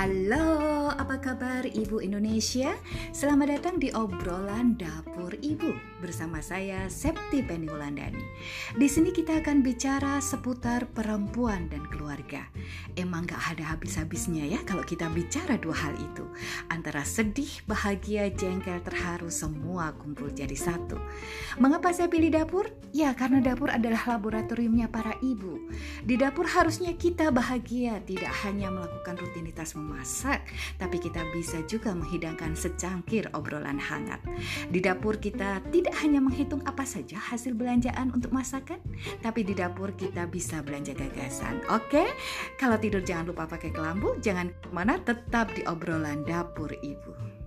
Hello. Apa kabar Ibu Indonesia? Selamat datang di obrolan dapur Ibu bersama saya Septi Penny Wulandani. Di sini kita akan bicara seputar perempuan dan keluarga. Emang gak ada habis-habisnya ya kalau kita bicara dua hal itu. Antara sedih, bahagia, jengkel, terharu semua kumpul jadi satu. Mengapa saya pilih dapur? Ya karena dapur adalah laboratoriumnya para ibu. Di dapur harusnya kita bahagia, tidak hanya melakukan rutinitas memasak, tapi kita bisa juga menghidangkan secangkir obrolan hangat. Di dapur kita tidak hanya menghitung apa saja hasil belanjaan untuk masakan, tapi di dapur kita bisa belanja gagasan. Oke, kalau tidur jangan lupa pakai kelambu, jangan mana tetap di obrolan dapur ibu.